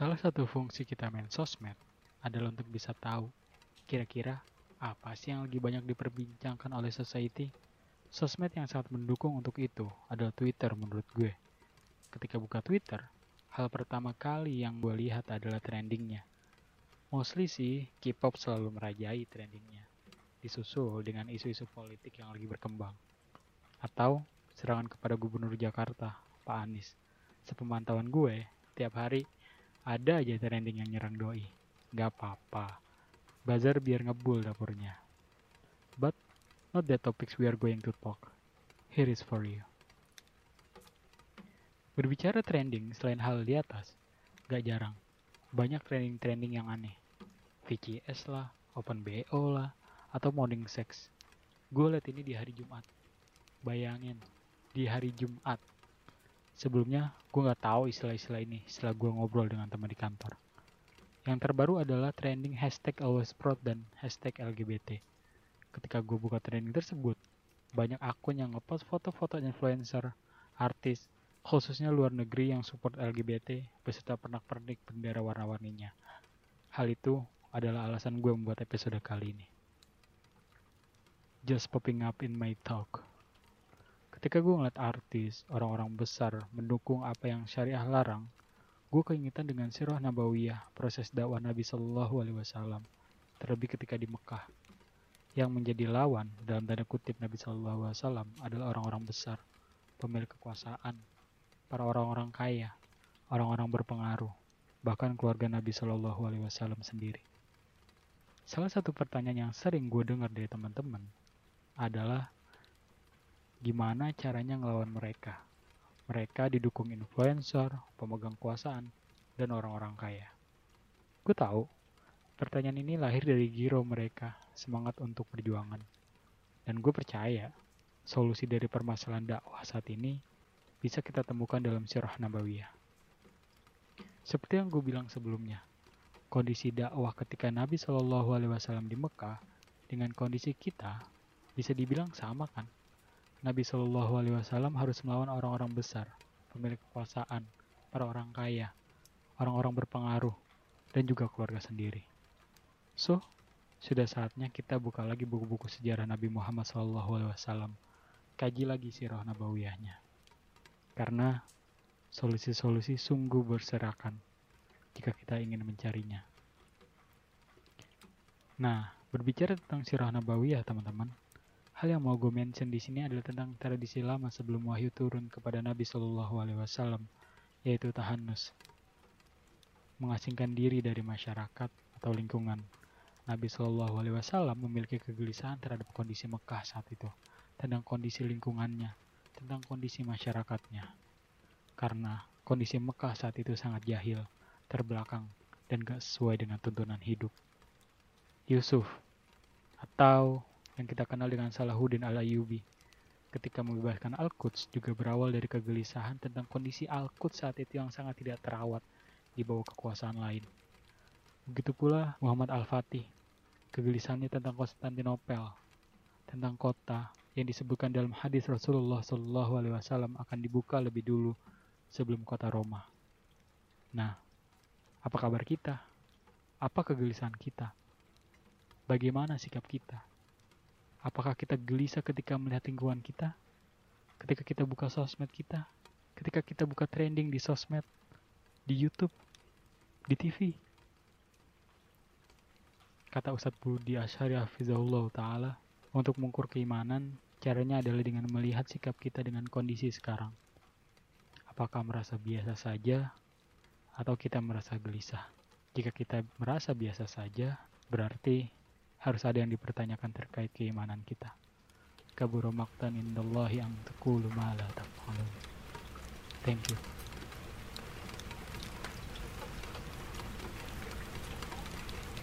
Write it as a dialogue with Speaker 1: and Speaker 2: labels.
Speaker 1: Salah satu fungsi kita main sosmed adalah untuk bisa tahu kira-kira apa sih yang lagi banyak diperbincangkan oleh society. Sosmed yang sangat mendukung untuk itu adalah Twitter menurut gue. Ketika buka Twitter, hal pertama kali yang gue lihat adalah trendingnya. Mostly sih, K-pop selalu merajai trendingnya, disusul dengan isu-isu politik yang lagi berkembang. Atau serangan kepada Gubernur Jakarta, Pak Anies. Sepemantauan gue, tiap hari ada aja trending yang nyerang doi. Gak apa-apa. Bazar biar ngebul dapurnya. But not the topics we are going to talk. Here is for you. Berbicara trending selain hal di atas, gak jarang. Banyak trending-trending yang aneh. VCS lah, Open BO lah, atau morning sex. Gue liat ini di hari Jumat. Bayangin, di hari Jumat. Sebelumnya, gue gak tahu istilah-istilah ini setelah gue ngobrol dengan teman di kantor. Yang terbaru adalah trending hashtag always proud dan hashtag LGBT. Ketika gue buka trending tersebut, banyak akun yang ngepost foto-foto influencer, artis, khususnya luar negeri yang support LGBT beserta pernak-pernik bendera warna-warninya. Hal itu adalah alasan gue membuat episode kali ini. Just popping up in my talk. Ketika gue ngeliat artis, orang-orang besar mendukung apa yang syariah larang, gue keingetan dengan sirah nabawiyah, proses dakwah Nabi Shallallahu Alaihi Wasallam, terlebih ketika di Mekah. Yang menjadi lawan dalam tanda kutip Nabi Shallallahu Alaihi Wasallam adalah orang-orang besar, pemilik kekuasaan, para orang-orang kaya, orang-orang berpengaruh, bahkan keluarga Nabi Shallallahu Alaihi Wasallam sendiri. Salah satu pertanyaan yang sering gue dengar dari teman-teman adalah gimana caranya ngelawan mereka. Mereka didukung influencer, pemegang kekuasaan, dan orang-orang kaya. Gue tahu, pertanyaan ini lahir dari giro mereka, semangat untuk perjuangan. Dan gue percaya, solusi dari permasalahan dakwah saat ini bisa kita temukan dalam sirah nabawiyah. Seperti yang gue bilang sebelumnya, kondisi dakwah ketika Nabi Shallallahu Alaihi Wasallam di Mekah dengan kondisi kita bisa dibilang sama kan? Nabi Shallallahu Alaihi Wasallam harus melawan orang-orang besar, pemilik kekuasaan, para orang kaya, orang-orang berpengaruh, dan juga keluarga sendiri. So, sudah saatnya kita buka lagi buku-buku sejarah Nabi Muhammad Shallallahu Alaihi Wasallam, kaji lagi sirah nabawiyahnya. Karena solusi-solusi sungguh berserakan jika kita ingin mencarinya. Nah, berbicara tentang sirah nabawiyah, teman-teman, Hal yang mau gue mention di sini adalah tentang tradisi lama sebelum wahyu turun kepada Nabi Shallallahu Alaihi Wasallam, yaitu tahanus, mengasingkan diri dari masyarakat atau lingkungan. Nabi Shallallahu Alaihi Wasallam memiliki kegelisahan terhadap kondisi Mekah saat itu, tentang kondisi lingkungannya, tentang kondisi masyarakatnya. Karena kondisi Mekah saat itu sangat jahil, terbelakang, dan gak sesuai dengan tuntunan hidup. Yusuf, atau yang kita kenal dengan Salahuddin al-Ayyubi. Ketika membebaskan Al-Quds juga berawal dari kegelisahan tentang kondisi Al-Quds saat itu yang sangat tidak terawat di bawah kekuasaan lain. Begitu pula Muhammad Al-Fatih, kegelisahannya tentang Konstantinopel, tentang kota yang disebutkan dalam hadis Rasulullah Alaihi Wasallam akan dibuka lebih dulu sebelum kota Roma. Nah, apa kabar kita? Apa kegelisahan kita? Bagaimana sikap kita? Apakah kita gelisah ketika melihat lingkungan kita? Ketika kita buka sosmed kita? Ketika kita buka trending di sosmed? Di Youtube? Di TV? Kata Ustadz Budi Asyari Hafizahullah Ta'ala, untuk mengukur keimanan, caranya adalah dengan melihat sikap kita dengan kondisi sekarang. Apakah merasa biasa saja, atau kita merasa gelisah? Jika kita merasa biasa saja, berarti harus ada yang dipertanyakan terkait keimanan kita. Kaburo maktan indallahi ang taqulu ma Thank you.